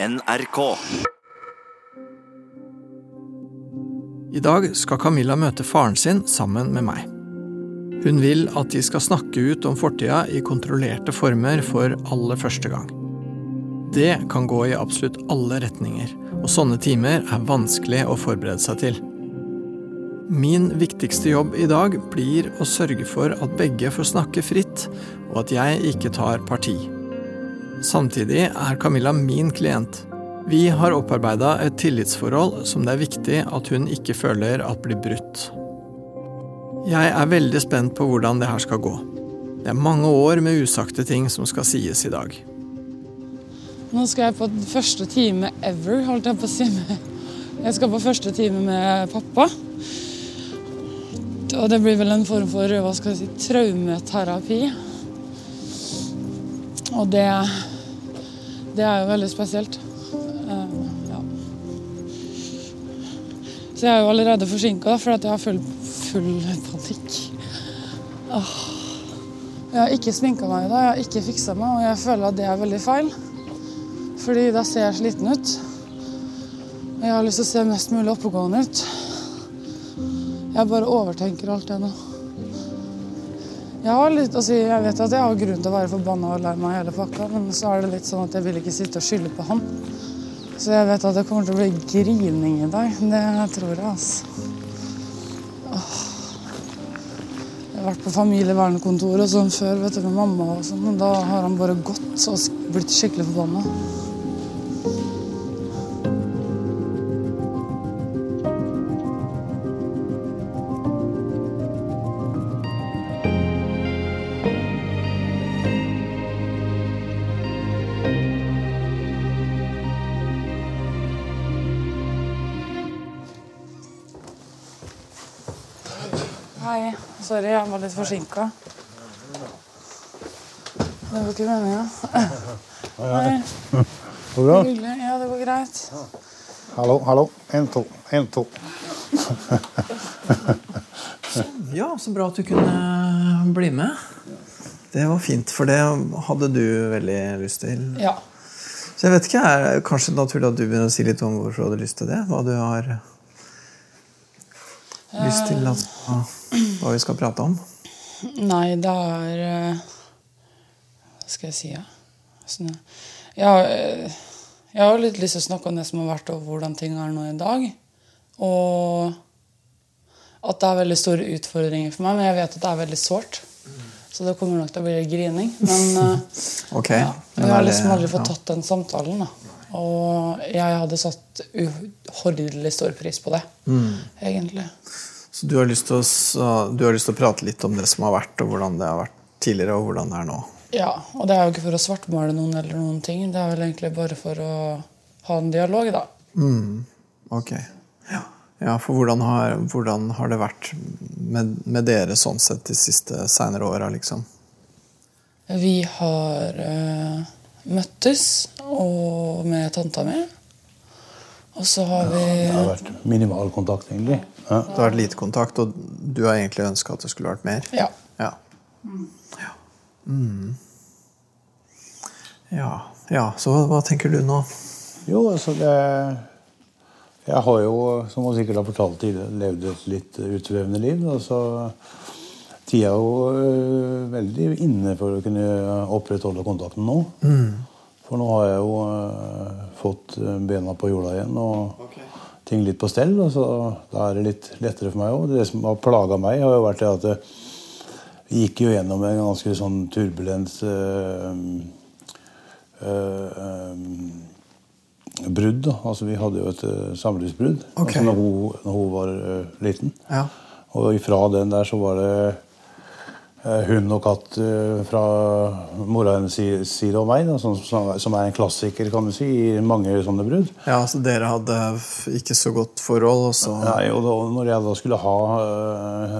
NRK. I dag skal Camilla møte faren sin sammen med meg. Hun vil at de skal snakke ut om fortida i kontrollerte former for aller første gang. Det kan gå i absolutt alle retninger, og sånne timer er vanskelig å forberede seg til. Min viktigste jobb i dag blir å sørge for at begge får snakke fritt, og at jeg ikke tar parti. Samtidig er Camilla min klient. Vi har opparbeida et tillitsforhold som det er viktig at hun ikke føler at blir brutt. Jeg er veldig spent på hvordan det her skal gå. Det er mange år med usagte ting som skal sies i dag. Nå skal jeg på første time ever, holdt jeg på å si. Jeg skal på første time med pappa. Og det blir vel en form for hva skal jeg si, traumeterapi. Og det, det er jo veldig spesielt. Eh, ja. Så jeg er jo allerede forsinka, for at jeg har full, full panikk. Jeg har ikke sminka meg i dag, jeg har ikke fiksa meg, og jeg føler at det er veldig feil. Fordi da ser jeg sliten ut. Og jeg har lyst til å se mest mulig oppegående ut. Jeg bare overtenker alt det nå. Har litt, altså jeg vet at jeg har grunn til å være forbanna og lei meg hele pakka, men så er det litt sånn at jeg vil ikke sitte og skylde på han. Så jeg vet at det kommer til å bli grining i dag. Det tror jeg, altså. Åh. Jeg har vært på familievernkontoret og sånn før vet du, med mamma, og sånn, men da har han bare gått og blitt skikkelig forbanna. Sorry, jeg var litt forsinka. Det var ikke meninga. Hei. Går det bra? Hyggelig. Ja, det går greit. Hallo, hallo. Én, to. En, to. Ja, så bra at du kunne bli med. Det var fint, for det hadde du veldig lyst til. Ja. Så jeg vet ikke, er det kanskje naturlig at du begynner å si litt om hvorfor du hadde lyst til det? Hva du har lyst til at, hva vi skal prate om? Nei, det er eh, Hva skal jeg si, ja? Sånn, eh, jeg har litt lyst til å snakke om det som har vært, og hvordan ting er nå i dag. Og at det er veldig store utfordringer for meg, men jeg vet at det er veldig sårt. Så det kommer nok til å bli litt grining. Men okay. Ja, jeg har liksom aldri fått tatt den samtalen. Da. Og jeg hadde satt uhorvelig stor pris på det, Mm. egentlig. Så du har, lyst til å, du har lyst til å prate litt om det som har vært, og hvordan det har vært tidligere, og hvordan det er nå? Ja, og det er jo ikke for å svartmale noen eller noen ting. Det er vel egentlig bare for å ha en dialog, da. Mm, ok. Ja, ja for hvordan har, hvordan har det vært med, med dere sånn sett de siste seinere åra, liksom? Vi har eh, møttes og med tanta mi. Og så har vi Det har vært minimal kontakt, egentlig. Ja. Det har vært lite kontakt, og du har egentlig ønska at det skulle vært mer? Ja. Ja. Ja. Mm. ja. ja. Så hva, hva tenker du nå? Jo, altså det Jeg har jo, som jeg sikkert har fortalt tidligere, levd et litt utsvevende liv. og så Tida er jo øh, veldig inne for å kunne opprettholde kontakten nå. For nå har jeg jo øh, fått bena på jorda igjen og ting litt på stell. og så Da er det litt lettere for meg òg. Det som har plaga meg, har jo vært det at det vi gikk jo gjennom en ganske sånn turbulent øh, øh, øh, brudd. da. Altså Vi hadde jo et samlivsbrudd okay. altså, når, hun, når hun var liten. Ja. Og ifra den der så var det eh, hund og katt eh, fra mora hennes si- side og meg, som, som er en klassiker kan du si, i mange sånne brudd. ja, så dere hadde ikke så godt forhold, Også. Nei, og da, når jeg da skulle ha eh,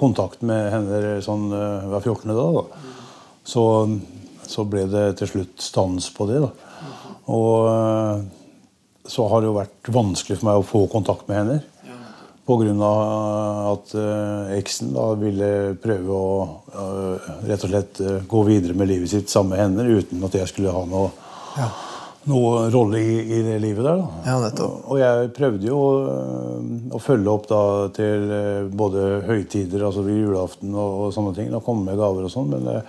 kontakt med henne sånn eh, hver 14. dag, da, så, så ble det til slutt stans på det. da. Og eh, så har det jo vært vanskelig for meg å få kontakt med henne. Pga. at eh, eksen da ville prøve å eh, rett og slett eh, gå videre med livet sitt sammen med henne uten at jeg skulle ha noe Ja. noe rolle i, i, det livet der. Ja. Og jeg prøvde jo å, å følge opp da til både høytider, altså ved julaften og, og sånne ting. Da komme med gaver og sånn, men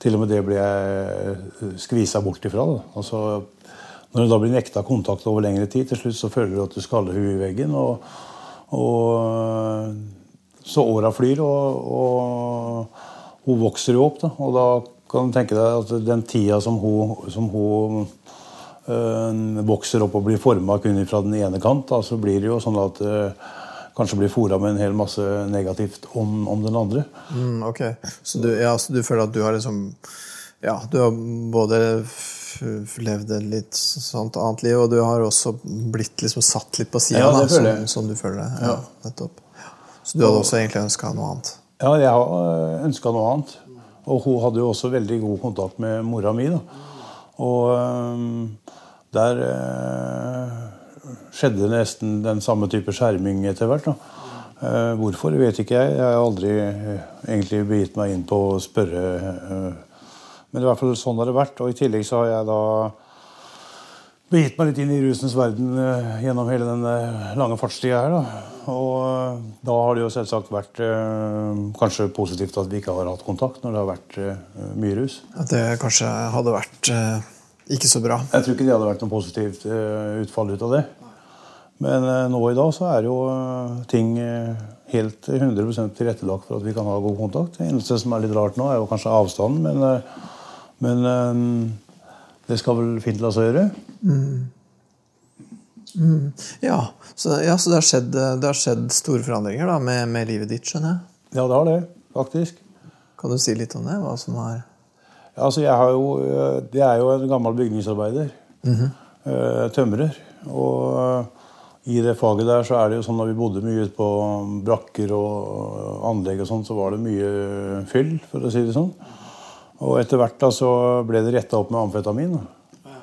til og med det ble jeg skvisa bort ifra. Da. Altså, når du da blir nekta kontakt over lengre tid, til slutt så føler du at du skaller huet i veggen. Og, og så åra flyr, og, og hun vokser jo opp. Da. Og da kan du tenke deg at den tida som hun, som hun øh, vokser opp og blir forma kun fra den ene kant, da, så blir det jo sånn at øh, kanskje blir fora med en hel masse negativt om, om den andre. Mm, ok, så du, ja, så du, føler at du har liksom Ja, du har både levd et litt sånt annet liv, og du har også blitt liksom satt litt på sida, ja, som, som, du føler det. Ja, nettopp. Så du hadde også egentlig ønska noe annet? Ja, jeg har ønska noe annet. Og hun hadde jo også veldig god kontakt med mora mi. da. Og um, der uh, skjedde nesten den samme type skjerming etter hvert. Uh, hvorfor vet ikke jeg. Jeg har aldri uh, egentlig begitt meg inn på å spørre. Men i hvert fall sånn har det vært. Og i tillegg så har jeg da begitt meg litt inn i rusens verden gjennom hele den lange fartstida her. da. Og eh, da har det jo selvsagt vært eh, kanskje positivt at vi ikke har hatt kontakt når det har vært eh, mye rus. At det kanskje hadde vært eh, ikke så bra? Jeg tror ikke det hadde vært noe positivt eh, utfall ut av det. Men eh, nå i dag så er jo ting helt 100% tilrettelagt for at vi kan ha god kontakt. Det eneste som er litt rart nå, er jo kanskje avstanden, men, men det skal vel fint la seg gjøre. Mm. Mm. Ja, så, ja, så det, har skjedd, det, har skjedd, store forandringer da, med, med, livet ditt, skjønner jeg? Ja, det har det, faktisk. Kan du si litt om det? Hva som har ja, altså, jeg har jo, Det er jo en gammel bygningsarbeider. Mm -hmm. Tømrer. Og i det faget der så er det jo sånn at vi bodde mye ute på brakker og anlegg og sånn, så var det mye fyll, for å si det sånn. Og etter hvert da så ble det retta opp med amfetamin. Da.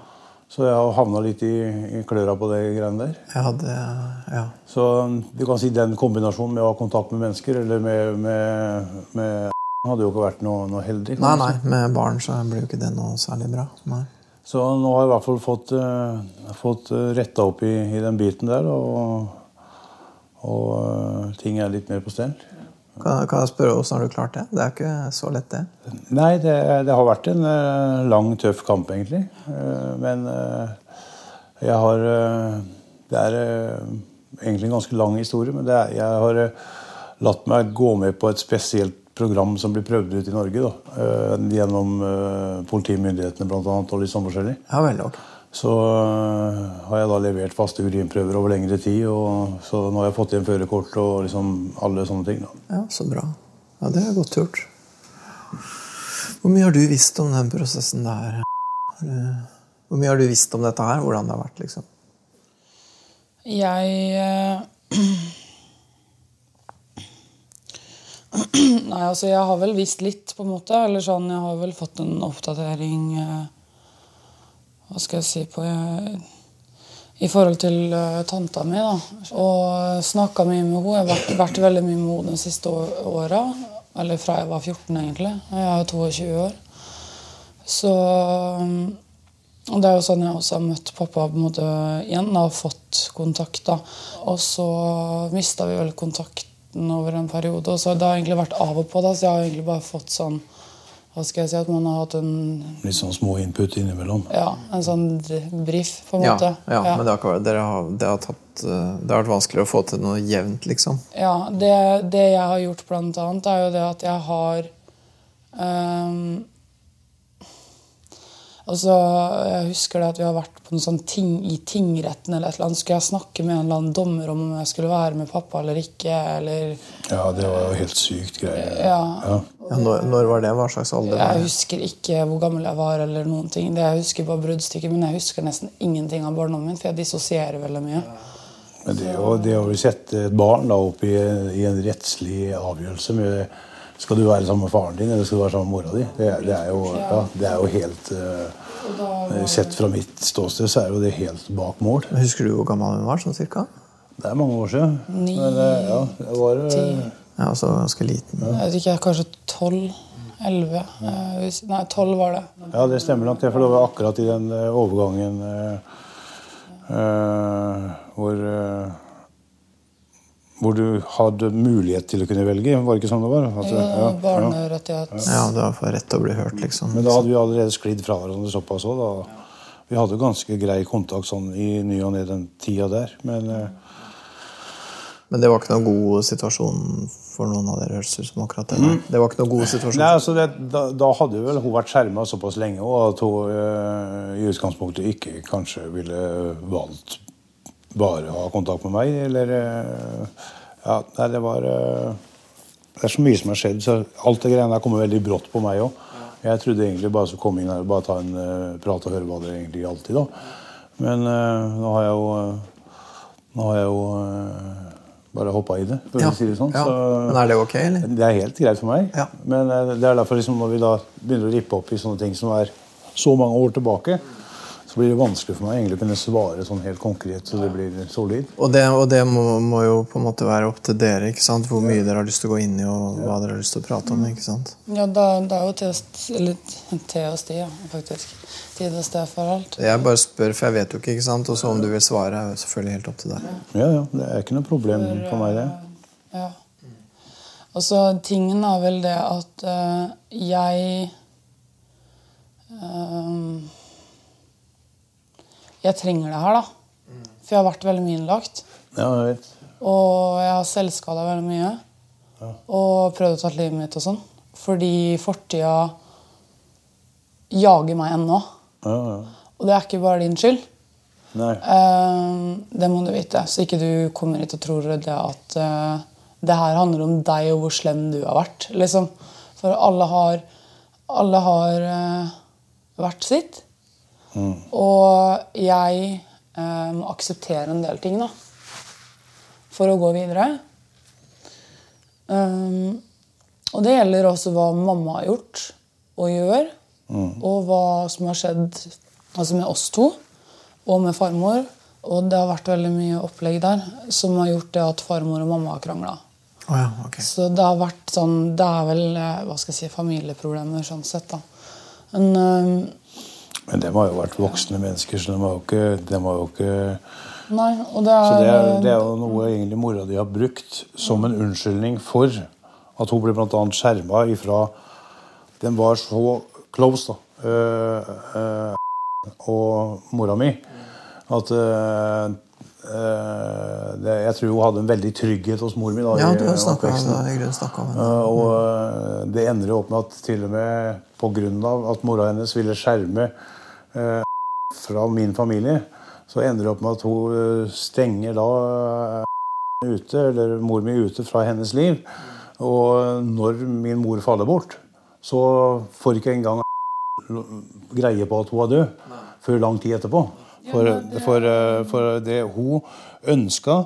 Så jeg har havna litt i, i kløra på det greiene der. Ja, det, ja. Så du kan si den kombinasjonen med å ha kontakt med mennesker eller med, med, med hadde jo ikke vært noe, noe heldig. Nei, nei, med barn så blir jo ikke det noe særlig bra. Nei. Så nå har jeg i hvert fall fått, uh, fått uh, retta opp i, i, den biten der, og, og uh, ting er litt mer på stell. Kan, kan, jeg spørre Hvordan har du klart det? Det er ikke så lett, det? Nei, det, det har vært en uh, lang, tøff kamp, egentlig. Uh, men uh, jeg har Det er egentlig en ganske lang historie, men er, jeg har latt meg gå med på et spesielt program som blir prøvd ut i Norge. Da, gjennom politimyndighetene annet, og litt sånn forskjellig. Ja, vel, okay. Så uh, har jeg da levert faste urinprøver over lengre tid. Og, så nå har jeg fått igjen førerkort og liksom alle sånne ting. Da. Ja, Så bra. Ja, Det er godt gjort. Hvor mye har du visst om den prosessen der? Hvor mye har du visst om dette her? Hvordan det har vært, liksom? Jeg uh... Nei, altså jeg har vel visst litt, på en måte. Eller sånn, jeg har vel fått en oppdatering uh hva skal jeg si på I forhold til uh, tanta mi. da, Og snakka mye med henne. Jeg har vært, veldig mye med henne de siste åra. Eller fra jeg var 14, egentlig. Jeg er 22 år. Så og Det er jo sånn jeg også har møtt pappa på en måte igjen og fått kontakt. da. Og så mista vi vel kontakten over en periode. og så Det har egentlig vært av og på. da, Så jeg har egentlig bare fått sånn hva skal jeg si, at man har hatt en Litt sånn små input innimellom? Ja, en sånn brief, på en ja, måte. Ja, ja. men det har, har, det, har tatt, eh, det har vært vanskeligere å få til noe jevnt, liksom? Ja, det, det jeg har gjort, blant annet, er jo det at jeg har um, Altså, jeg husker det at vi har vært på noe sånn ting i tingretten. eller et eller annet. Skulle jeg snakke med en eller annen dommer om om jeg skulle være med pappa eller ikke? eller... Ja, det var jo helt sykt greie. Ja. ja. ja når, når, var det? Hva slags alder? var det? Jeg husker ikke hvor gammel jeg var. eller noen ting. Det Jeg husker bare bruddstykket, men jeg husker nesten ingenting av barndommen min, for jeg dissosierer veldig mye. Men det, å, det å sette et barn da opp i, i en rettslig avgjørelse med skal du være sammen med faren din eller skal du være sammen med mora di? Det, det, er, jo, ja, det er jo helt uh, Sett fra mitt ståsted så er jo det helt bak mål. Husker du hvor gammel hun var? sånn cirka? Det er mange år siden. Ni, Men, ja, jeg var, ti. Ja, altså ganske liten. Ja. Jeg vet ikke, Kanskje tolv. elleve. eh, Nei, tolv var det. Ja, det stemmer nok det, for det var akkurat i den eh, overgangen uh, uh, hvor eh, hvor du hadde mulighet til å kunne velge. Var det ikke sånn det var? At, Ja, ja, ja. Barnerettighet. Ja, du har fått rett til å bli hørt, liksom. Men da hadde vi allerede sklidd fra hverandre såpass òg. Vi hadde ganske grei kontakt sånn i ny og ne den tida der. Men eh, Men det var ikke noen god situasjon for noen av dere, høres ut som akkurat det. der. Det var ikke noen god situasjon. nei, altså det, da, da hadde vel hun vært skjerma såpass lenge og at hun eh, i utgangspunktet ikke kanskje ville valgt bare ha kontakt med meg, eller eh, Ja, nei, det var eh, Det er så mye som har skjedd, så alt det greiene der kommer veldig brått på meg òg. Jeg trodde egentlig bare skulle komme inn her og bare ta en uh, prat og høre hva det egentlig gjaldt i. Men uh, nå har jeg jo uh, Nå har jeg jo bare hoppa i det, for Ja, å si det sånn. ja. Så, Men er det ok, eller? det er helt greit for meg. Ja. Men det er derfor liksom når vi da begynner å rippe opp i sånne ting som er så mange år tilbake, så blir det vanskelig for meg egentlig å kunne svare sånn helt konkret så det blir solid. Og det, og det må, må jo på en måte være opp til dere, ikke sant? hvor mye dere har lyst til å gå inn i, og hva dere har lyst til å prate om. ikke sant? Ja, det, det er jo te og sti, ja, faktisk. Tid og sted for alt. Jeg bare spør, for jeg vet jo ikke. ikke sant? Og så om du vil svare, er jo selvfølgelig helt opp til deg. Ja, ja, Det er ikke noe problem for meg, det. Ja. Og så tingen er vel det at eh, jeg ehm, Jeg trenger det her, da. For jeg har vært veldig mye innlagt. Ja, jeg vet. Og jeg har selvskada veldig mye. Og prøvd å ta livet mitt og sånn. Fordi fortida jager meg ennå. Ja, ja. Og det er ikke bare din skyld. Nei. Eh, det må du vite, så ikke du kommer hit og tror det at eh, det her handler om deg og hvor slem du har vært. Liksom. For alle har, alle har eh, hvert sitt. Og jeg eh, må akseptere en del ting da, for å gå videre. Um, og det gjelder også hva mamma har gjort og gjør, og hva som har skjedd altså med oss to og med farmor. Og det har vært veldig mye opplegg der som har gjort det at farmor og mamma har krangla. Oh ja, okay. Så det har vært sånn Det er vel eh, hva skal jeg si, familieproblemer sånn sett, da. Men um, Men de har jo vært voksne mennesker, så de har jo ikke, de har jo ikke Nei, og det er, Så det er, det er jo noe egentlig mora di har brukt som en unnskyldning for at hun ble bl.a. skjerma ifra Den var så close, da. øh, øh, og mora mi. At øh, det, Jeg tror hun hadde en veldig trygghet hos mor mi. da, Ja, du har snakket om det. Uh, og uh, det ender jo opp med at til og med pga. at mora hennes ville skjerme uh, fra min familie, så ender det opp med at hun stenger da ute, eller mor mi ute fra hennes liv. Og når min mor faller bort, så får ikke engang greie på at hun er død før lang tid etterpå. For, for, for det hun ønska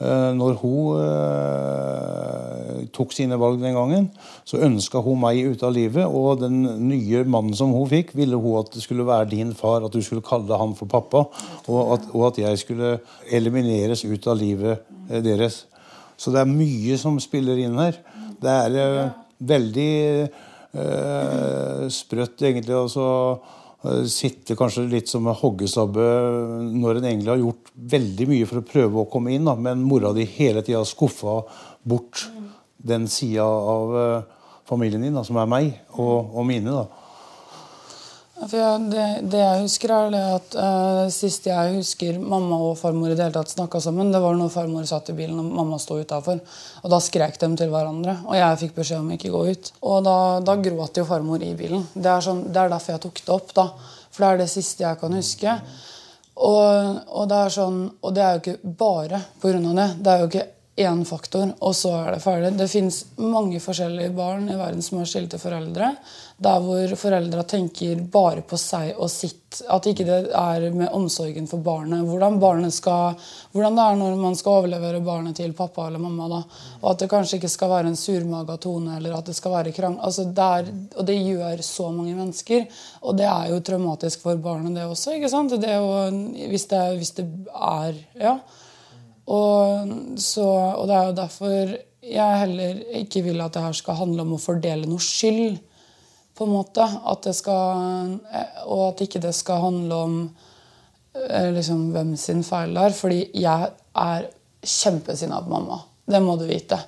uh, når hun uh, tok sine valg den gangen, så ønska hun meg ut av livet. Og den nye mannen som hun fikk, ville hun at det skulle være din far, at du skulle kalle han for pappa. Og at, og at jeg skulle elimineres ut av livet eh, deres. Så det er mye som spiller inn her. Det er eh, veldig eh, sprøtt, egentlig. Altså, eh, sitte kanskje litt som en hoggestabbe når en egentlig har gjort veldig mye for å prøve å komme inn, da, men mora di hele tida skuffa bort den sida av eh, familien din, da, som er meg og, og mine. da. Jeg, det, det jeg husker, er at uh, det siste jeg husker mamma og farmor i det hele tatt snakka sammen, det var når farmor satt i bilen og mamma sto utafor. Da skrek de til hverandre, og jeg fikk beskjed om ikke gå ut. Og da, da gråt jo farmor i bilen. Det er, sånn, det er derfor jeg tok det opp, da. For det er det siste jeg kan huske. Og, og det er sånn, og det er jo ikke bare pga. det. Det er jo ikke én faktor, og så er det ferdig. Det fins mange forskjellige barn i verden som har skilte foreldre. Der hvor foreldra tenker bare på seg og sitt. At ikke det er med omsorgen for barnet. Hvordan, barnet skal, hvordan det er når man skal overlevere barnet til pappa eller mamma. Da. Og at det kanskje ikke skal være en surmaga tone, eller at det skal være krang. Altså det er, og det gjør så mange mennesker. Og det er jo traumatisk for barnet, det også. ikke sant? Det jo, hvis, det, hvis det er Ja. Og, så, og det er jo derfor jeg heller ikke vil at det her skal handle om å fordele noe skyld på en måte. At det skal, og at ikke det skal handle om eh, liksom, hvem sin feil det er. Fordi jeg er kjempesinna på mamma. Det må du vite.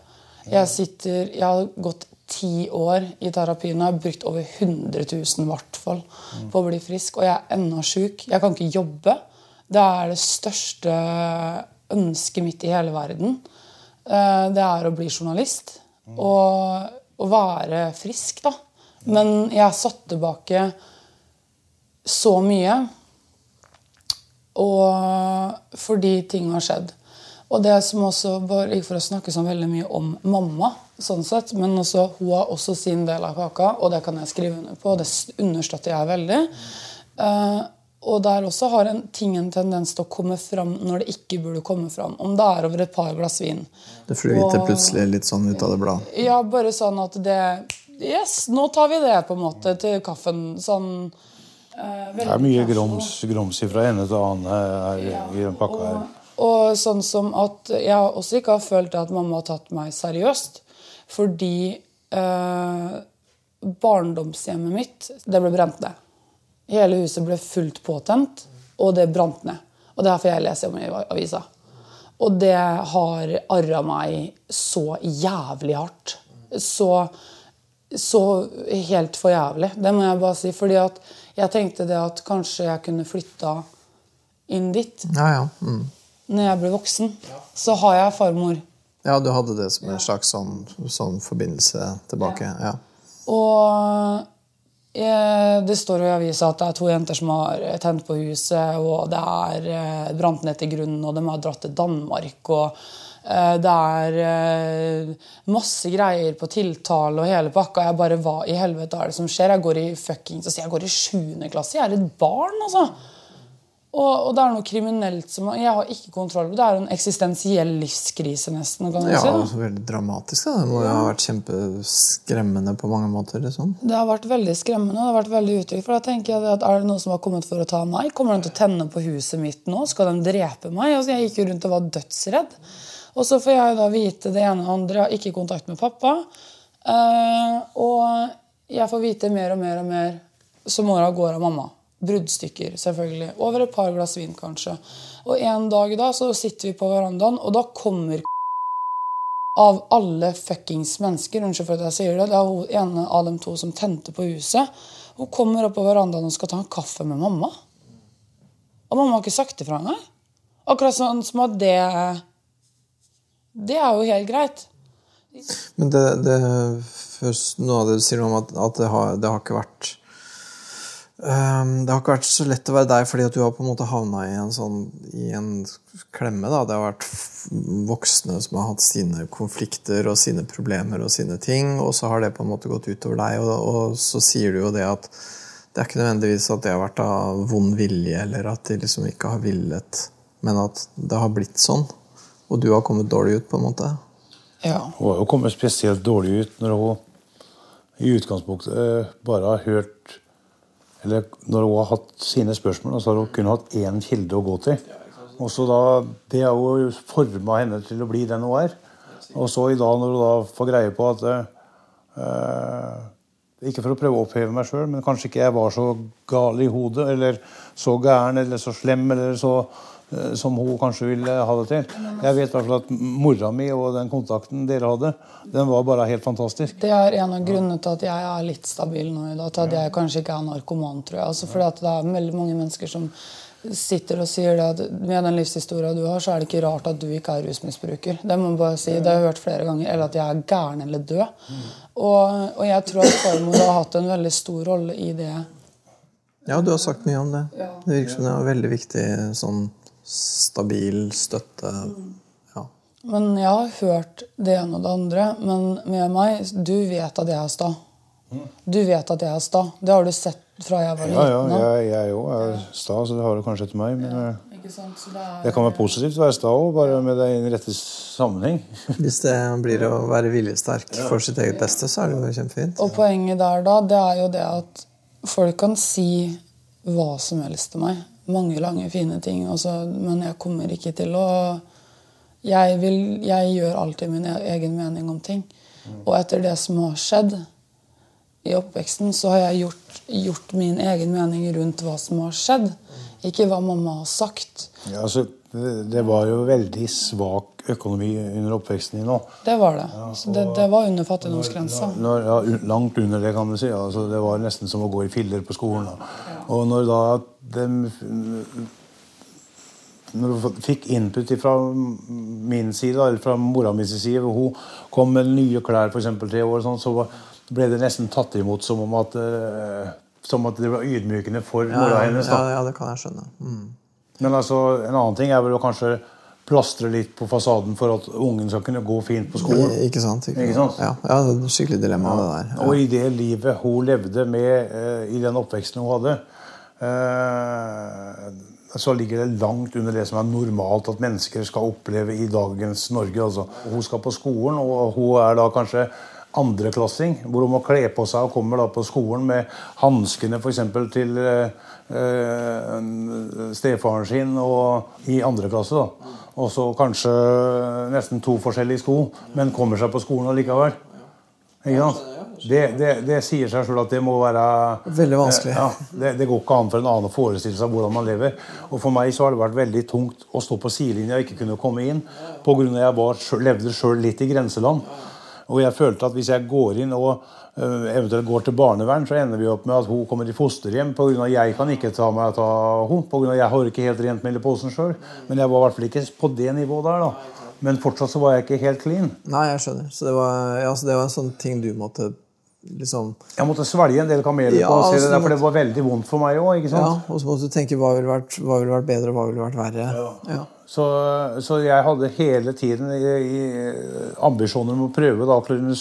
Jeg, sitter, jeg har gått ti år i terapien og har brukt over 100 000 hvert fall på å bli frisk. Og jeg er ennå sjuk. Jeg kan ikke jobbe. Det er det største ønsket mitt i hele verden. Eh, det er å bli journalist. Og å være frisk, da. Men jeg satt tilbake så mye. Og fordi ting har skjedd. Og det som også, bare for å snakke så veldig mye om mamma, sånn sett, men også, hun har også sin del av kaka, og det kan jeg skrive under på. og Det understøtter jeg veldig. Uh, og der også har en ting en tendens til å komme fram når det ikke burde komme fram. Om det er over et par glass vin. Det flyter plutselig litt sånn ut av det blad? Ja, bare sånn at det Yes, nå tar vi det på en måte til kaffen. Sånn eh, Det er mye grums, grums fra ene til annen her, ja, i den pakka her. Og sånn som at jeg også ikke har følt at mamma har tatt meg seriøst. Fordi eh, barndomshjemmet mitt det ble brent ned. Hele huset ble fullt påtent, og det brant ned. Og det er derfor jeg leser om i avisa. Og det har arra meg så jævlig hardt. Så, så helt for jævlig. Det må jeg bare si. Fordi at jeg tenkte det at kanskje jeg kunne flytta inn dit. Ja, ja. Mm når jeg ble voksen, så har jeg farmor. Ja, du hadde det som en slags sånn, sånn forbindelse tilbake? Ja. Og det står i avisa at det er to jenter som har tent på huset, og det er eh, brant ned til grunnen, og de har dratt til Danmark. og eh, det er eh, masse greier på tiltale og hele pakka. Jeg bare, Hva i helvete er det som skjer? Jeg går i fuckings, jeg går i 7. klasse. Jeg er et barn, altså. Og, og, det er noe kriminelt som Jeg har ikke kontroll på det. er en eksistensiell livskrise, nesten. kan ja, si. Altså, veldig dramatisk. Da. Det må jo ha vært kjempeskremmende på mange måter. Liksom. Det har vært veldig skremmende og det har vært veldig utrygt. For da tenker jeg at Er det noen som har kommet for å ta meg? Kommer de til å tenne på huset mitt nå? Skal de drepe meg? Altså, jeg gikk jo rundt og var dødsredd. Og så får jeg da vite det ene og andre. Jeg har ikke kontakt med pappa. Uh, og jeg får vite mer og mer og mer som åra går av mamma bruddstykker, selvfølgelig. Over et par glass vin, kanskje. Og en dag da så sitter vi på verandaen, og da kommer av alle fuckings mennesker Unnskyld for at jeg sier det. Det er hun ene av dem to som tente på huset. Hun kommer opp på verandaen og skal ta en kaffe med mamma. Og mamma har ikke sagt ifra engang. Akkurat sånn som at det Det er jo helt greit. Men det, det først, Noe av det du sier om at, at det, har, det har ikke vært Ehm, det har ikke vært så lett å være deg fordi at du har på en måte havna i en, sånn, i en klemme. Da. Det har vært voksne som har hatt sine konflikter og sine problemer og sine ting, og så har det på en måte gått utover deg. Og, og så sier du jo det at det er ikke nødvendigvis at det har vært av vond vilje, eller at de liksom ikke har villet, men at det har blitt sånn. Og du har kommet dårlig ut, på en måte. Ja. Hun har jo kommet spesielt dårlig ut når hun i utgangspunktet eh, bare har hørt eller når hun har hatt sine spørsmål, så har hun kun hatt én kilde å gå til. Og så da, Det har jo forma henne til å bli den hun er. Og så i dag, når hun da får greie på at uh, Ikke for å prøve å oppheve meg sjøl, men kanskje ikke jeg var så gal i hodet, eller så gæren eller så slem eller så som hun kanskje ville ha det til. Jeg vet i hvert fall at mora mi og den kontakten dere hadde, den var bare helt fantastisk. Det er en av grunnene til at jeg er litt stabil nå i dag. Til at jeg kanskje ikke er narkoman, tror jeg. Altså fordi at det er veldig mange mennesker som sitter og sier det at med den livshistoria du har, så er det ikke rart at du ikke er rusmisbruker. Det må man bare si, det har jeg hørt flere ganger. Eller at jeg er gæren eller død. Og, og jeg tror at farmor har hatt en veldig stor rolle i det. Ja, du har sagt mye om det. Det virker som det er veldig viktig sånn stabil støtte. Ja. Men jeg har hørt det ene og det andre. Men med meg Du vet at jeg er sta. Du vet at jeg er sta. Det har du sett fra jeg var liten. Ja, ja, jeg òg er sta, så det har du kanskje etter meg. Men ja, eh, det, er, det, kan være positivt å være sta òg, bare med det i den rette sammenheng. Hvis det blir å være viljesterk for sitt eget beste, så er det jo kjempefint. Og poenget der da, det er jo det at folk kan si hva som helst til meg mange lange, fine ting. Også, men jeg kommer ikke til å jeg, vil, jeg, gjør alltid min e-, egen mening om ting. Og etter det som har skjedd, i oppveksten så har jeg gjort, gjort min egen mening rundt hva som har skjedd. Ikke hva mamma har sagt. Ja, altså, det, var jo veldig svak økonomi under oppveksten din òg. Det var det. Så det, det var under fattigdomsgrensa. Når, ja, langt under det, kan du si. Altså, det var nesten som å gå i filler på skolen. Da. Og når da dem, Når du fikk input fra min side, eller fra mora mi sin side, hun kom med nye klær for eksempel, tre år, sånn, så ble det nesten tatt imot som om at, eh, som at det var ydmykende for Ja, mora hennes. ja, ja, det kan jeg skjønne. Mm. Men altså, en annen ting er vel å kanskje plastre litt på fasaden for at ungen skal kunne gå fint på skolen. Ikke sant? Ikke, Ikke sant? Ja, ja, det er et skikkelig dilemma, det der. Ja. Og i det livet hun levde med, uh, i den oppveksten hun hadde, uh, så ligger det langt under det som er normalt at mennesker skal oppleve i dagens Norge. Altså. Hun skal på skolen, og hun er da kanskje andreklassing, hvor hun må kle på seg og kommer da på skolen med hanskene f.eks. til eh, stefaren sin og i andre klasse. da. Og så kanskje nesten to forskjellige sko, men kommer seg på skolen allikevel. Ikke sant? Det, det, det sier seg sjøl at det må være Veldig vanskelig. Eh, Ja, det, det går ikke an for en annen å forestille seg hvordan man lever. Og For meg så har det vært veldig tungt å stå på sidelinja og ikke kunne komme inn. Av at jeg var, levde sjøl litt i grenseland. Og jeg følte at hvis jeg går inn og øh, eventuelt går til barnevern, så ender vi opp med at hun kommer i fosterhjem pga. jeg kan ikke ta meg av henne. På grunn av at jeg har ikke helt rent mel i posen sjøl. Men jeg var i hvert fall ikke på det nivået der. da. Men fortsatt så var jeg ikke helt clean. Nei, jeg skjønner. Så det var, ja, så det var en sånn ting du måtte liksom Jeg måtte svelge en del kameler Ja, på altså, det der, for det var veldig vondt for meg òg. Ja, og så måtte du tenke hva ville vært, hva ville vært bedre, og hva ville vært verre. Ja. Så, så jeg hadde hele tiden i, i ambisjoner om å prøve da, å kunne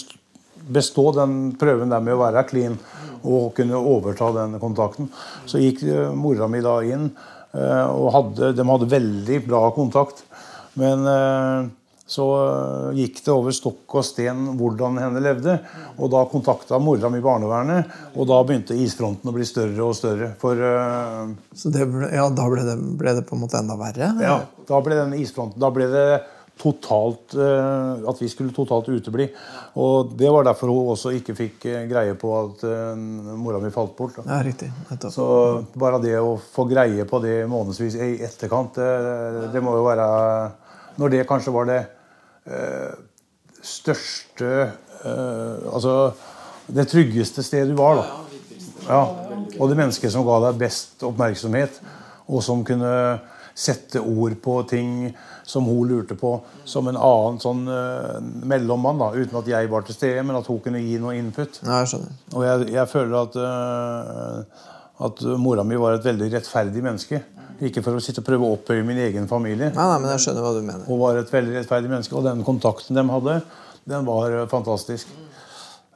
bestå den prøven der med å være clean og kunne overta den kontakten. Så gikk eh, mora mi da inn, eh, og hadde, de hadde veldig bra kontakt. Men eh, så eh, gikk det over stokk og sten hvordan henne levde. Og da kontakta mora mi barnevernet, og da begynte isfronten å bli større og større. For uh, Så det ble, ja, da ble det, ble det på en måte enda verre? ja, da ble den isfronten Da ble det totalt uh, At vi skulle totalt utebli. Og det var derfor hun også ikke fikk greie på at uh, mora mi falt bort. Da. Ja, riktig. Nettopp. Så bare det å få greie på det månedsvis i etterkant, det, det må jo være Når det kanskje var det største eh, Altså det tryggeste stedet du var, da. Ja. Og det mennesket som ga deg best oppmerksomhet, og som kunne sette ord på ting som hun lurte på, som en annen sånn eh, mellommann, da, uten at jeg var til stede, men at hun kunne gi noe input. Ja, jeg skjønner. Og jeg, jeg føler at, øh, at mora mi var et veldig rettferdig menneske. Ikke for å sitte og prøve å opphøye min egen familie. Nei, nei, men jeg skjønner hva du mener. Hun var et veldig rettferdig menneske, og den kontakten de hadde, den var øh, fantastisk.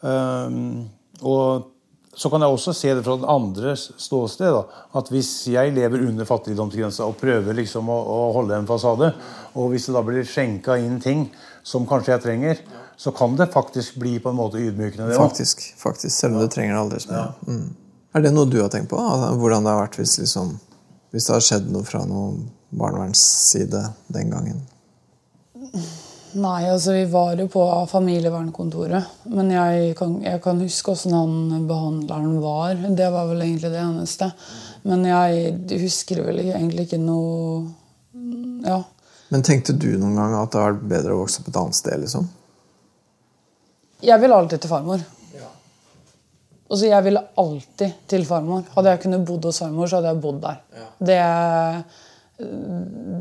Um, og så kan jeg også se det fra den andre ståsted. Da, at hvis jeg lever under fattigdomsgrensa og prøver liksom å, å holde en fasade, og hvis det da blir skjenka inn ting som kanskje jeg trenger, så kan det faktisk bli på en måte ydmykende. det. Faktisk. faktisk, Selv om du trenger det aldri så mye. Mm. Er det noe du har tenkt på? Altså, hvordan det har vært hvis, liksom, hvis det har skjedd noe fra noen barnevernsside den gangen? Nei, altså vi var jo på familievernkontoret. Men jeg kan, jeg kan huske åssen han behandleren var. Det var vel egentlig det eneste. Men jeg husker vel egentlig ikke noe Ja. Men tenkte du noen gang at det hadde vært bedre å vokse opp et annet sted? liksom? Jeg vil alltid til farmor. Altså, jeg ville alltid til farmor. Hadde jeg kunnet bodd hos farmor, så hadde jeg bodd der. Det,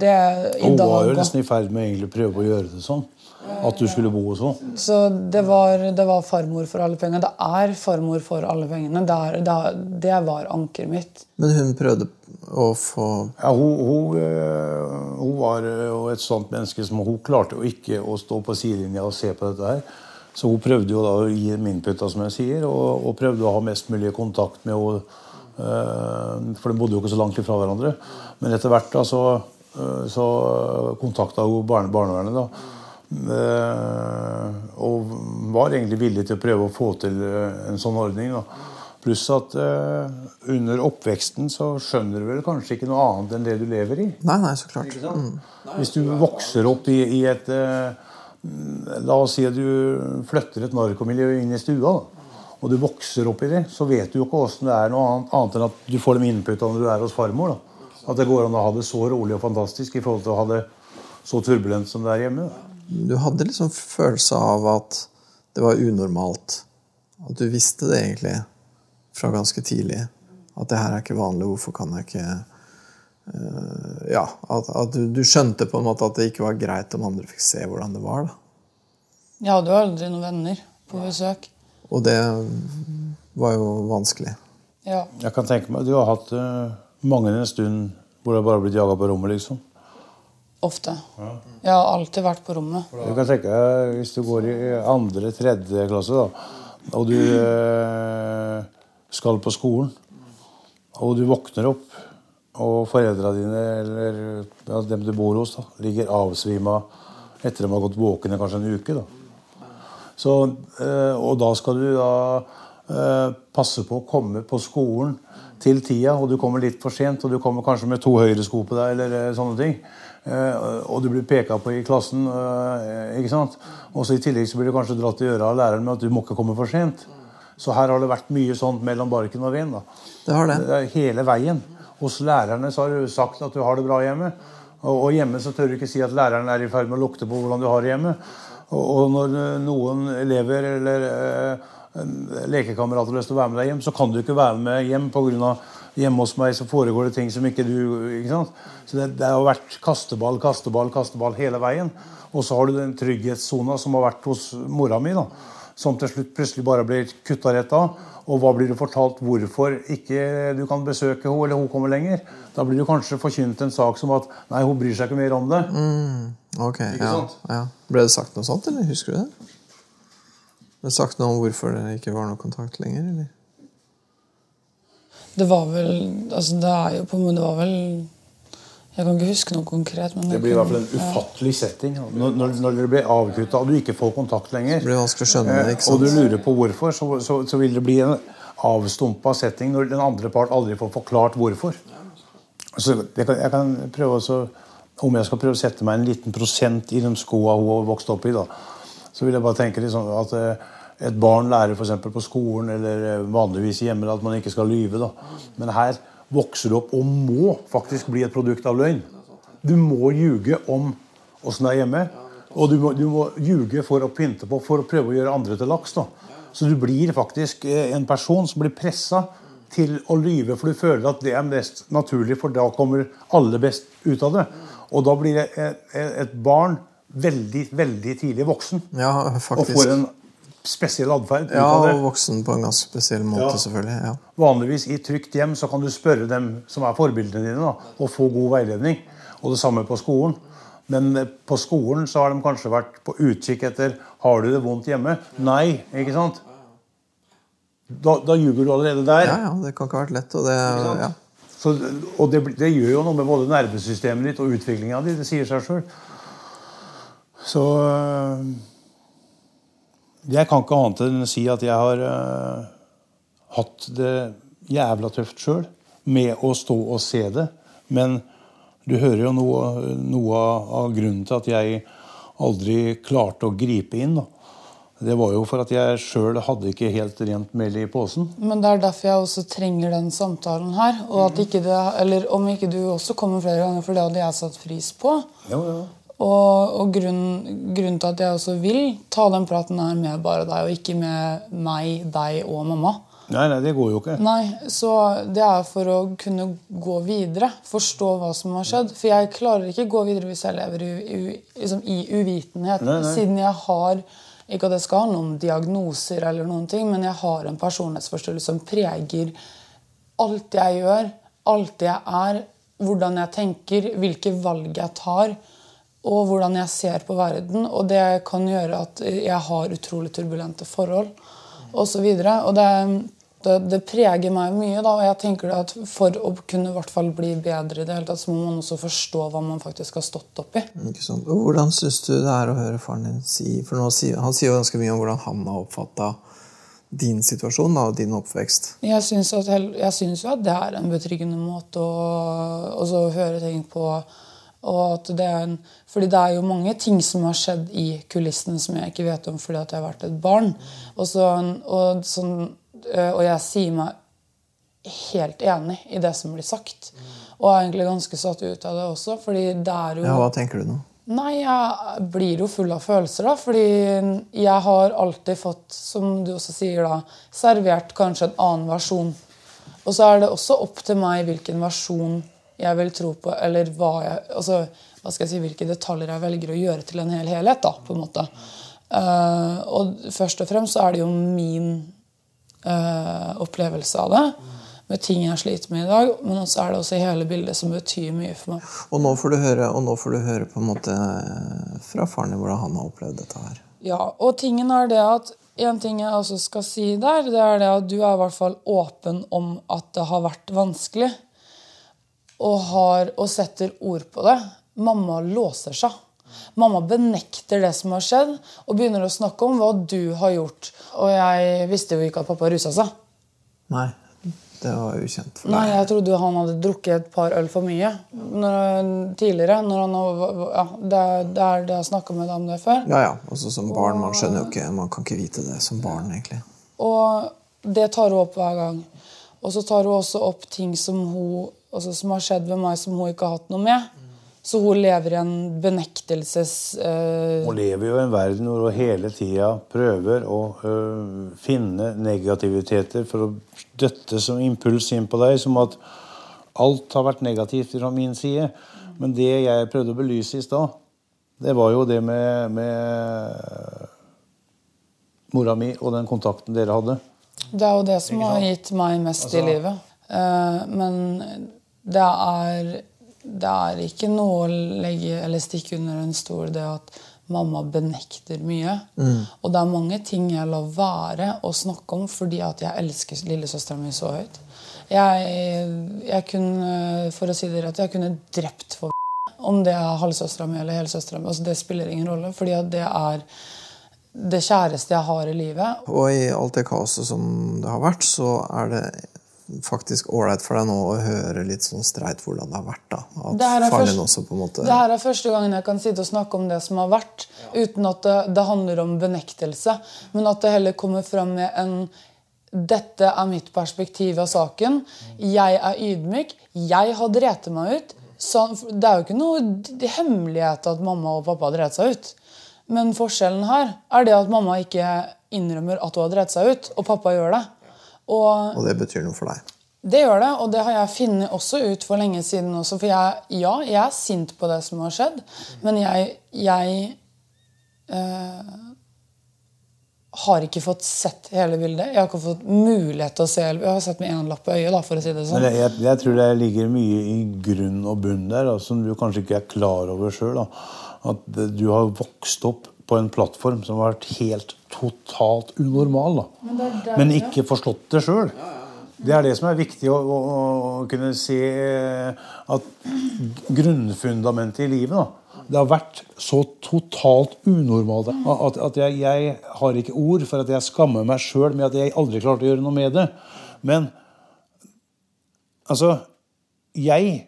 det i Hun var jo nesten i ferd med å prøve å gjøre det sånn. At du skulle bo hos henne. Så det var, det var farmor for alle pengene. Det er farmor for alle pengene. Det, er, det, er, det var ankeret mitt. Men hun prøvde å få Ja, hun, hun, øh, hun var jo et sånt menneske som hun klarte jo ikke å stå på sidelinja og se på dette her. Så hun prøvde jo da å gi dem input, som jeg sier, og, og prøvde å ha mest mulig kontakt med henne. øh, for de bodde jo ikke så langt ifra hverandre. Men etter hvert da, så, øh, så kontakta hun barne, barnevernet. da. Eh, og var egentlig villig til å prøve å få til eh, en sånn ordning. Da. Pluss at uh, under oppveksten så skjønner du vel kanskje ikke noe annet enn det du lever i. Nei, nei, så klart. Mm. Hvis du vokser opp i, i et eh, La oss si at du flytter et narkomiljø inn i stua. Da. Og du vokser opp i det, så vet du jo ikke åssen det er noe annet, annet enn at du får de innputta når du er hos farmor. da. At det går an å ha det så rolig og fantastisk i forhold til å ha det så turbulent som det er hjemme. Du hadde liksom følelse av at det var unormalt. At du visste det egentlig fra ganske tidlig. At det her er ikke vanlig. Hvorfor kan jeg ikke Ja, at, at du, du, skjønte på en måte at det ikke var greit om andre fikk se hvordan det var. da. Jeg hadde jo aldri noen venner på besøk. Og det var jo vanskelig. Ja. Jeg kan tenke meg, Du har hatt uh, mange en stund hvor du har bare blitt jaga på rommet, liksom? Ofte. Ja. Jeg har alltid vært på rommet. Du kan tenke deg, Hvis du går i andre, tredje klasse, da, og du uh, skal på skolen, og du våkner opp, og foreldra dine eller ja, dem du bor hos, da, ligger avsvima etter at de har gått våkne kanskje en uke. da. Så, eh, og da skal du da eh, passe på å komme på skolen til tida, og du kommer litt for sent, og du kommer kanskje med to høyresko på deg, eller eh, sånne ting. Og du blir peka på i klassen. ikke sant? Og så I tillegg så blir du kanskje dratt i øra av læreren med at du må ikke komme for sent. Så her har det vært mye sånt mellom barken og veden. Det har det. Hele veien. Hos lærerne så har du sagt at du har det bra hjemme. Og, hjemme så tør du ikke si at læreren er i ferd med å lukte på hvordan du har det hjemme. Og når noen elever eller eh, lekekamerater har lyst til å være med deg hjem, så kan du ikke være med hjem pga. hjemme hos meg så foregår det ting som ikke du ikke sant? Så det, det har vært kasteball, kasteball, kasteball hele veien. Og så har du den trygghetssona som har vært hos mora mi, da, som til slutt plutselig bare blir kutta rett av. Og hva blir du fortalt hvorfor ikke du kan besøke henne eller hun kommer lenger? Da blir du kanskje forkynt en sak som at nei, hun bryr seg ikke mer om det. Mm, ok, ja, ja. Ble det sagt noe sånt, eller husker du det? Ble det sagt noe om hvorfor det ikke var noe kontakt lenger? eller? Det var vel altså Det er jo på en måte Det var vel jeg kan ikke huske noe konkret. det blir i hvert fall en ufattelig ja. setting. Når, når, når dere blir avkutta og du ikke får kontakt lenger, det blir vanskelig å skjønne ikke sant? og du lurer på hvorfor, så, så, så vil det bli en avstumpa setting når den andre part aldri får forklart hvorfor. Så jeg kan, jeg kan prøve også, Om jeg skal prøve å sette meg en liten prosent i de skoa hun har vokst opp i, da, så vil jeg bare tenke liksom at eh, et barn lærer f.eks. på skolen eller eh, vanligvis hjemme at man ikke skal lyve. Da. Men her vokser opp og må faktisk bli et produkt av løgn. Du må ljuge om åssen det er hjemme. Og du må, du må ljuge for å pynte på, for å prøve å gjøre andre til laks. da. Så du blir faktisk eh, en person som blir pressa til å lyve, for du føler at det er mest naturlig, for da kommer alle best ut av det. Og da blir et, et barn veldig, veldig tidlig voksen. Ja, faktisk. Og får en spesiell atferd. Ja, og voksen på en ganske spesiell måte, ja. selvfølgelig. Ja. Vanligvis i trygt hjem så kan du spørre dem som er forbildene dine, da, og få god veiledning. Og det samme på skolen. Men eh, på skolen så har de kanskje vært på utkikk etter har du det vondt hjemme. Nei, ikke sant? Da, da ljuger du allerede der. Ja, ja, Det kan ikke ha vært lett. Og det, ja. så, og det, det, gjør jo noe med både nervesystemet ditt og utviklinga di. Det sier seg sjøl. Så øh, jeg kan ikke annet enn å si at jeg har uh, hatt det jævla tøft sjøl med å stå og se det. Men du hører jo noe, noe av grunnen til at jeg aldri klarte å gripe inn. da. Det var jo for at jeg sjøl hadde ikke helt rent mel i posen. Men det er derfor jeg også trenger den samtalen her. Og at ikke det, eller om ikke du også kommer flere ganger, for det hadde jeg satt pris på. Jo, ja. Og, og grunnen, grunnen, til at jeg også vil ta den praten her med bare deg, og ikke med meg, deg og mamma. Nei, nei, det går jo ikke. Nei, Så det er for å kunne gå videre. Forstå hva som har skjedd. For jeg klarer ikke gå videre hvis jeg lever i, i, liksom i uvitenhet. Nei, nei. Siden jeg har ikke at jeg skal ha noen diagnoser, eller noen ting, men jeg har en personlighetsforstyrrelse som preger alt jeg gjør, alt jeg er, hvordan jeg tenker, hvilke valg jeg tar og hvordan jeg ser på verden. Og det kan gjøre at jeg har utrolig turbulente forhold osv. Og, og det, det, det, preger meg mye. da, og jeg tenker at For å kunne i hvert fall bli bedre i det hele tatt, så må man også forstå hva man faktisk har stått oppi. Hvordan syns du det er å høre faren din si For nå, Han sier jo ganske mye om hvordan han har oppfatta din situasjon da, og din oppvekst? Jeg syns, jo at det er en betryggende måte å, å høre ting på Og at det er en, fordi det er jo mange ting som har skjedd i kulissene som jeg ikke vet om fordi at jeg har vært et barn. Og, så, og, sånn, øh, og jeg sier meg helt enig i det som blir sagt. Og er egentlig ganske satt ut av det også. fordi det er jo... Ja, Hva tenker du nå? Nei, jeg blir jo full av følelser, da. Fordi jeg har alltid fått, som du også sier, da, servert kanskje en annen versjon. Og så er det også opp til meg hvilken versjon jeg vil tro på, eller hva jeg, altså, hva skal jeg si, hvilke detaljer jeg velger å gjøre til en hel helhet. da, på en måte. Uh, og først og fremst så er det jo min uh, opplevelse av det med ting jeg sliter med i dag. Men også er det også hele bildet som betyr mye for meg. Og nå får du høre, og nå får du høre på en måte fra faren din hvordan han har opplevd dette her. Ja, og tingen er det at en ting jeg også skal si der, det er det at du er i hvert fall åpen om at det har vært vanskelig. Og, har, og setter ord på det. Mamma låser seg. Mamma benekter det som har skjedd, og begynner å snakke om hva du har gjort. Og jeg visste jo ikke at pappa rusa seg. Nei, det var ukjent for deg. Nei, jeg trodde han hadde drukket et par øl for mye når, tidligere. Når han, ja, det, er det jeg snakka med deg om det før. Ja, ja. Også som barn. Man skjønner jo ikke, man kan ikke vite det som barn, egentlig. Og det tar hun opp hver gang. Og så tar hun også opp ting som, hun, altså, som har skjedd ved meg som hun ikke har hatt noe med. Så hun lever i en benektelses... Uh... Hun lever jo i en verden hvor hun hele tida prøver å uh, finne negativiteter for å døtte som impuls inn på deg, som at alt har vært negativt fra min side. Men det jeg prøvde å belyse i stad, det var jo det med, med mora mi og den kontakten dere hadde. Det er jo det som har gitt meg mest altså, i livet. Uh, men det er det er ikke noe å legge eller stikke under en stol det at mamma benekter mye. Mm. Og det er mange ting jeg lar være å snakke om fordi at jeg elsker lillesøstera mi så høyt. Jeg, jeg, kunne, for å si det rett, jeg kunne drept for om det er halvsøstera mi eller helsøstera mi. Altså, det spiller ingen rolle, fordi det er det kjæreste jeg har i livet. Og i alt det kaoset som det har vært, så er det faktisk ålreit for deg nå å høre litt sånn streit hvordan det har vært? da? At det her, første, også, måte... det her er første gangen jeg kan sitte og snakke om det som har vært, ja. uten at det, det, handler om benektelse, men at det heller kommer fram med en dette er mitt perspektiv av saken. Jeg er ydmyk. Jeg har drept meg ut. Så det er jo ikke noe hemmelighet at mamma og pappa har drept seg ut. Men forskjellen her er det at mamma ikke innrømmer at hun har drept seg ut, og pappa gjør det. Og, og, det betyr noe for deg? Det gjør det, og det har jeg funnet også ut for lenge siden også. For jeg, ja, jeg er sint på det som har skjedd, men jeg, jeg eh, har ikke fått sett hele bildet. Jeg har ikke fått mulighet til å se Jeg har sett med én lapp på øyet. Da, for å si det sånn. Jeg, jeg, tror det ligger mye i grunn og bunn der, da, som du kanskje ikke er klar over sjøl. At du har vokst opp på en plattform som har vært helt totalt unormal. Da. Men, der, Men ikke forstått det sjøl. Det er det som er viktig å, å, å kunne se at grunnfundamentet i livet da, det har vært så totalt unormalt at, at jeg, jeg, har ikke ord for at jeg skammer meg sjøl med at jeg aldri klarte å gjøre noe med det. Men altså Jeg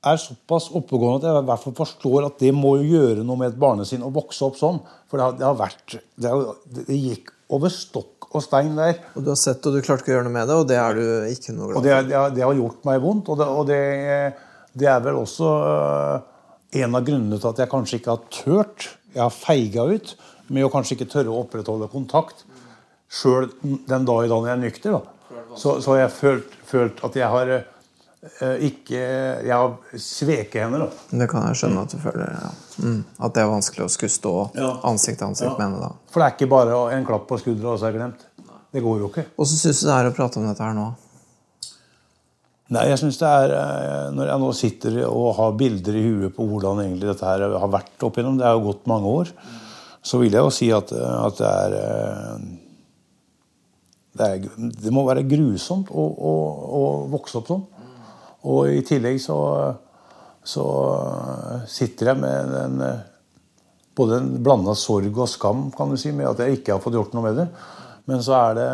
er såpass oppegående at jeg i hvert fall forstår at det må jo gjøre noe med et barnesinn å vokse opp sånn. For det har, det har vært det, har, det, gikk over stokk og stein der. Og du har sett og du klarte ikke å gjøre noe med det, og det er du ikke noe glad for? Og det, har, det har gjort meg vondt, og, og det, er vel også øh, en av grunnene til at jeg kanskje ikke har tørt. Jeg har feiga ut med å kanskje ikke tørre å opprettholde kontakt sjøl den dag i dag når jeg er nykter. Da. Så, så har jeg følt, følt at jeg har Eh, ikke Jeg har sveket henne, da. Det kan jeg skjønne at du føler. Ja. Mm. At det er vanskelig å skulle stå ja. ansikt til ansikt ja. med henne da. For det er ikke bare en klapp på skuldra, og så er det glemt. Det går jo ikke. Hvordan syns du det er å prate om dette her nå? Nei, jeg synes det er eh, Når jeg nå sitter og har bilder i huet på hvordan egentlig dette her har vært opp igjennom, det er jo gått mange år, så vil jeg jo si at, at det er eh, det, er, det må være grusomt å, å, å vokse opp sånn. Og i tillegg så, så sitter jeg med en, både en blanda sorg og skam kan du si, med at jeg ikke har fått gjort noe med det. Men så er det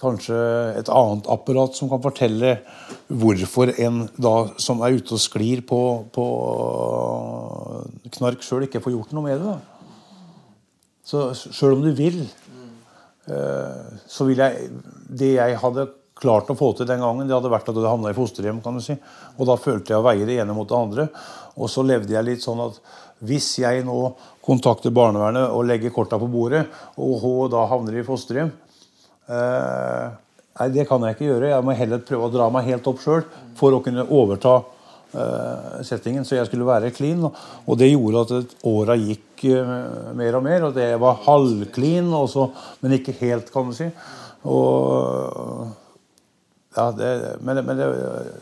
kanskje et annet apparat som kan fortelle hvorfor en da som er ute og sklir på, på knark sjøl, ikke får gjort noe med det. da. Så sjøl om du vil, eh, så vil jeg Det jeg hadde klart å få til den gangen, det hadde vært at du havna i fosterhjem. kan du si. Og da følte jeg å veie det ene mot det andre. Og så levde jeg litt sånn at hvis jeg nå kontakter barnevernet og legger korta på bordet, og hun da havner i fosterhjem, Eh, nei, det kan jeg ikke gjøre. Jeg må heller prøve å dra meg helt opp sjøl for å kunne overta eh, settingen. Så jeg skulle være clean. Og det gjorde at åra gikk eh, mer og mer. Og det var halvclean, men ikke helt, kan du si. Og, ja, det, men, men det,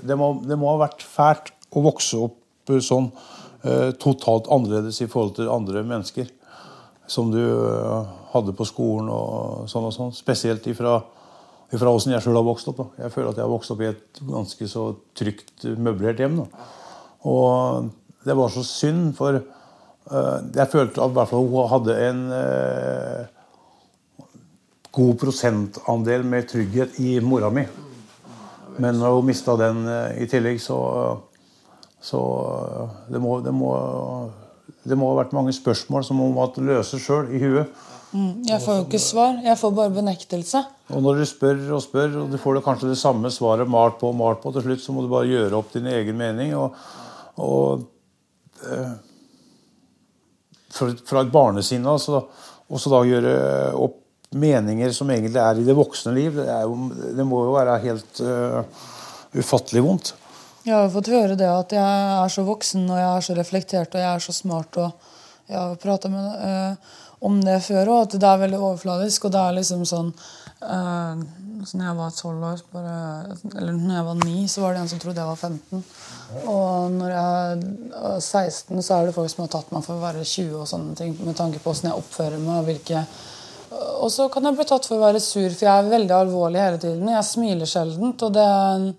det, må, det, må, ha vært fælt å vokse opp sånn eh, totalt annerledes i forhold til andre mennesker som du hadde på skolen og sånn og sånn. Spesielt ifra, ifra åssen jeg sjøl har vokst opp. Da. Jeg føler at jeg har vokst opp i et ganske så trygt møblert hjem. Da. Og det var så synd, for eh, jeg følte at hvert fall hun hadde en uh, god prosentandel med trygghet i mora mi. Men når hun mista den uh, i tillegg, så, så det, må, det, må, det må ha vært mange spørsmål som hun måtte løse sjøl i huet. Mm, jeg får jo ikke svar. Jeg får bare benektelse. Og når du spør og spør, og du får det kanskje det samme svaret malt på og malt på, til slutt så må du bare gjøre opp din egen mening. Og, og eh, fra et barnesinn og så, da gjøre opp meninger som egentlig er i det voksne liv, det, jo, det må jo være helt uh, ufattelig vondt. Jeg har fått høre det at jeg er så voksen og jeg er så reflektert og jeg er så smart. og jeg har med uh, om det før òg, at det er veldig overfladisk. Og det er liksom sånn uh, når jeg var 12 år, bare, eller når jeg var 9, så var det en som trodde jeg var 15. Og når jeg er 16, så er det folk som har tatt meg for å være 20 og sånne ting, med tanke på hvordan jeg oppfører meg. og hvilke og så kan jeg bli tatt for å være sur, for jeg er veldig alvorlig hele tiden. Jeg smiler sjelden. Og det er en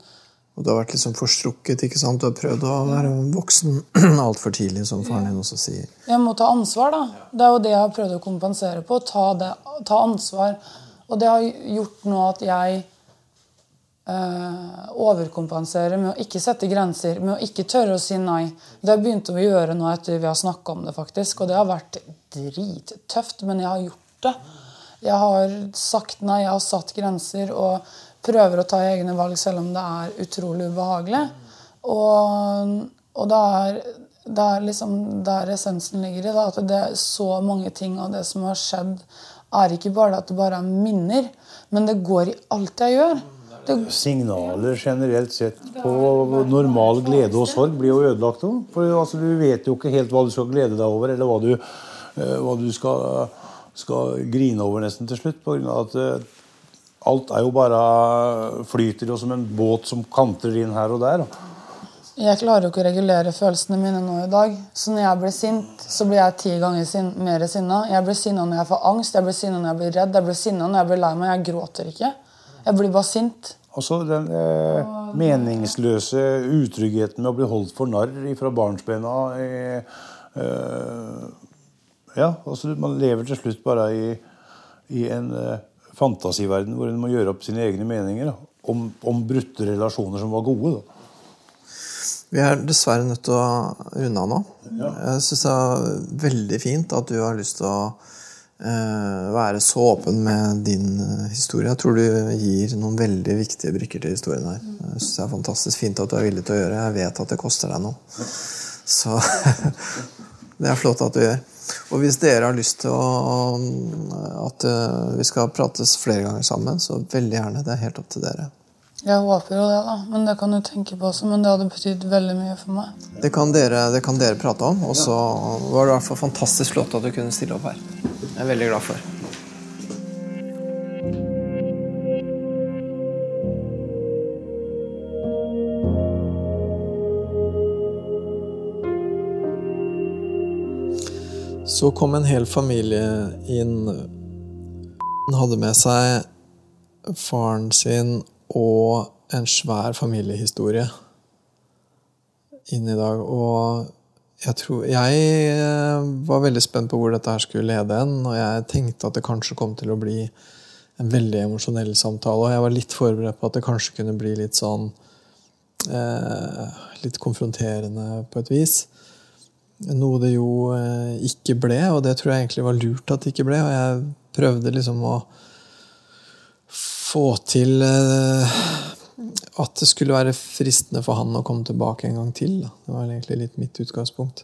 og du har vært liksom forstrukket. ikke sant? Du har prøvd å være voksen altfor tidlig, som faren din også sier. Jeg må ta ansvar, da. Det er jo det jeg har prøvd å kompensere på. Ta, det, ta ansvar. Og det har gjort nå at jeg eh, overkompenserer med å ikke sette grenser, med å ikke tørre å si nei. Det har begynt å gjøre nå etter vi har snakka om det, faktisk. Og det har vært drittøft, men jeg har gjort det. Jeg har sagt nei, jeg har satt grenser. og prøver å ta egne valg selv om det er utrolig ubehagelig. Og, og det, er, det er liksom der essensen ligger i. At det er så mange ting av det som har skjedd, er ikke bare at det bare er minner, men det går i alt jeg gjør. Det... Signaler generelt sett på normal glede og sorg blir jo ødelagt. For altså, Du vet jo ikke helt hva du skal glede deg over, eller hva du, uh, hva du skal, skal, grine over nesten til slutt. På grunn av at uh, Alt er jo bare flyter jo som en båt som kanter inn her og der. Jeg klarer jo ikke å regulere følelsene mine nå i dag. Så når jeg blir sint, så blir jeg ti ganger sin mer sinna. Jeg blir sinna når jeg får angst, jeg blir sinna når jeg blir redd, jeg blir sinna når jeg blir lei meg. Jeg gråter ikke. Jeg blir bare sint. Også den eh, meningsløse utryggheten med å bli holdt for narr fra barnsbena. Eh, ja, altså Man lever til slutt bare i, i en eh, fantasiverden hvor en må gjøre opp sine egne meninger da, om, om brutte relasjoner som var gode. Da. Vi er dessverre nødt til å runde av nå. Ja. Jeg syns det er veldig fint at du har lyst til å eh, være så åpen med din eh, historie. Jeg tror du gir noen veldig viktige brikker til historien her. Jeg synes Det er fantastisk fint at du er villig til å gjøre det. Jeg vet at det koster deg noe. Så det er flott at du gjør. Og hvis dere har lyst til å, at eh, vi skal prates flere ganger sammen, så veldig gjerne. Det er helt opp til dere. Jeg håper jo det, da. Men det kan du tenke på også. Men det hadde betydd veldig mye for meg. Det kan dere, det kan dere prate om. Og så var det i hvert fall fantastisk flott at du kunne stille opp her. Jeg er veldig glad for Så kom en hel familie inn. Han hadde med seg faren sin og en svær familiehistorie inn i dag. Og jeg, tror, jeg eh, var veldig spent på hvor dette her skulle lede hen, og jeg tenkte at det kanskje kom til å bli en veldig emosjonell samtale. Og jeg var litt forberedt på at det kanskje kunne bli litt sånn eh, Litt konfronterende på et vis. Noe det jo eh, ikke ble, og det tror jeg egentlig var lurt at det ikke ble. Og jeg prøvde liksom å få til eh, at det skulle være fristende for han å komme tilbake en gang til. Da. Det var egentlig litt mitt utgangspunkt.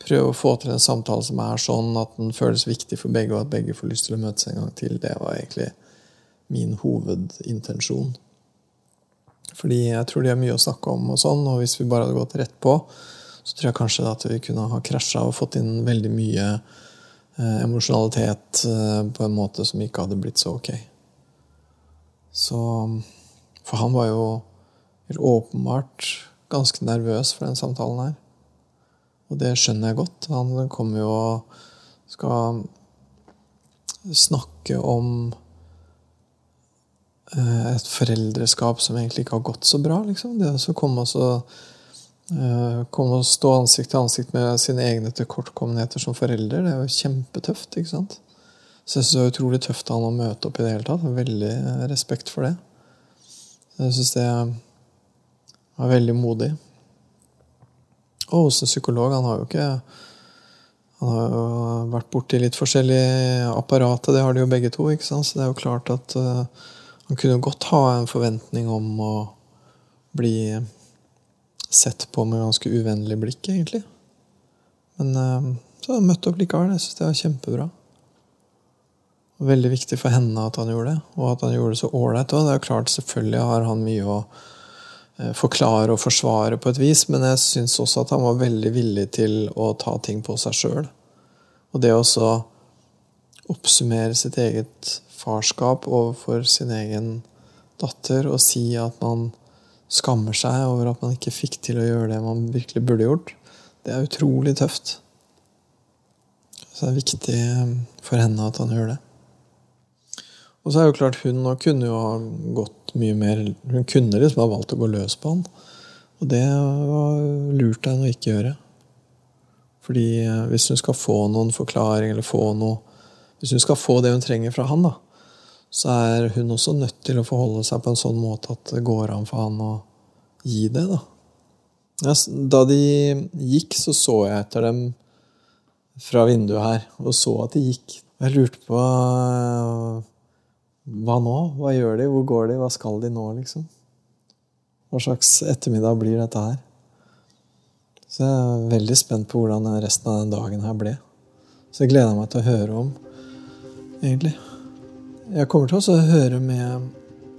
Prøve å få til en samtale som er sånn at den føles viktig for begge, og at begge får lyst til å møtes en gang til. Det var egentlig min hovedintensjon. Fordi jeg tror de har mye å snakke om, og sånn, og hvis vi bare hadde gått rett på, så tror jeg kanskje at vi kunne ha krasja og fått inn veldig mye eh, emosjonalitet eh, på en måte som ikke hadde blitt så ok. Så For han var jo åpenbart ganske nervøs for den samtalen her. Og det skjønner jeg godt. Han kommer jo og skal snakke om eh, et foreldreskap som egentlig ikke har gått så bra. Liksom. Det å komme og, komme og stå ansikt til ansikt med sine egne tilkortkommenheter som forelder, det er jo kjempetøft. ikke sant? Så jeg syns det er utrolig tøft av han å møte opp i det hele tatt. Veldig eh, respekt for det. Jeg syns det var veldig modig. Og hos en psykolog. Han har jo ikke han har jo vært borti litt forskjellige apparater, det har de jo begge to. ikke sant? Så det er jo klart at uh, han kunne godt ha en forventning om å bli sett på med ganske uvennlig blikk, egentlig. Men uh, så har han møtt opp likevel. Jeg syns det var kjempebra. Veldig viktig for henne at han gjorde det, og at han gjorde det så ålreit. Det er klart, selvfølgelig har han mye å Eh, forklare og forsvare på et vis, men jeg syns også at han var veldig villig til å ta ting på seg sjøl. Og det å oppsummere sitt eget farskap overfor sin egen datter og si at man skammer seg over at man ikke fikk til å gjøre det man virkelig burde gjort, det er utrolig tøft. Så det er viktig for henne at han gjør det. Og så er det jo klart hun kunne jo ha gått mye mer Hun kunne liksom ha valgt å gå løs på han. Og det var lurt av henne å ikke gjøre. Fordi eh, hvis hun skal få noen forklaring, eller få noe Hvis hun skal få det hun trenger fra han, da, så er hun også nødt til å forholde seg på en sånn måte at det går an for han å gi det. Da Da de gikk, så så jeg etter dem fra vinduet her, og så at de gikk. Jeg lurte på hva nå? Hva gjør de? Hvor går de? Hva skal de nå, liksom? Hva slags ettermiddag blir dette her? Så jeg er veldig spent på hvordan resten av den dagen her ble. Så jeg gleder meg til å høre om, egentlig. Jeg kommer til å høre med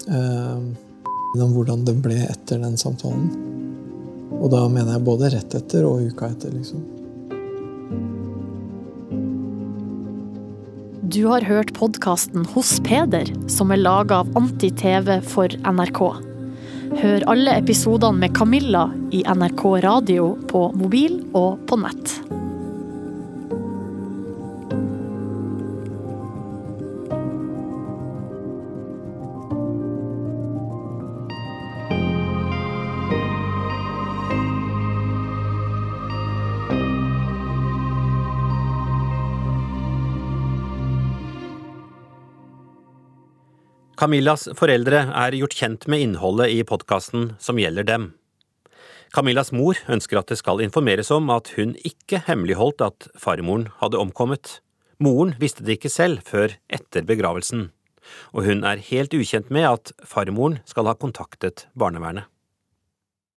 eh, om hvordan det ble etter den samtalen. Og da mener jeg både rett etter og uka etter, liksom. Du har hørt podkasten Hos Peder, som er laga av Anti-TV for NRK. Hør alle episodene med Camilla i NRK radio på mobil og på nett. Camillas foreldre er gjort kjent med innholdet i podkasten som gjelder dem. Camillas mor ønsker at det skal informeres om at hun ikke hemmeligholdt at farmoren hadde omkommet. Moren visste det ikke selv før etter begravelsen, og hun er helt ukjent med at farmoren skal ha kontaktet barnevernet.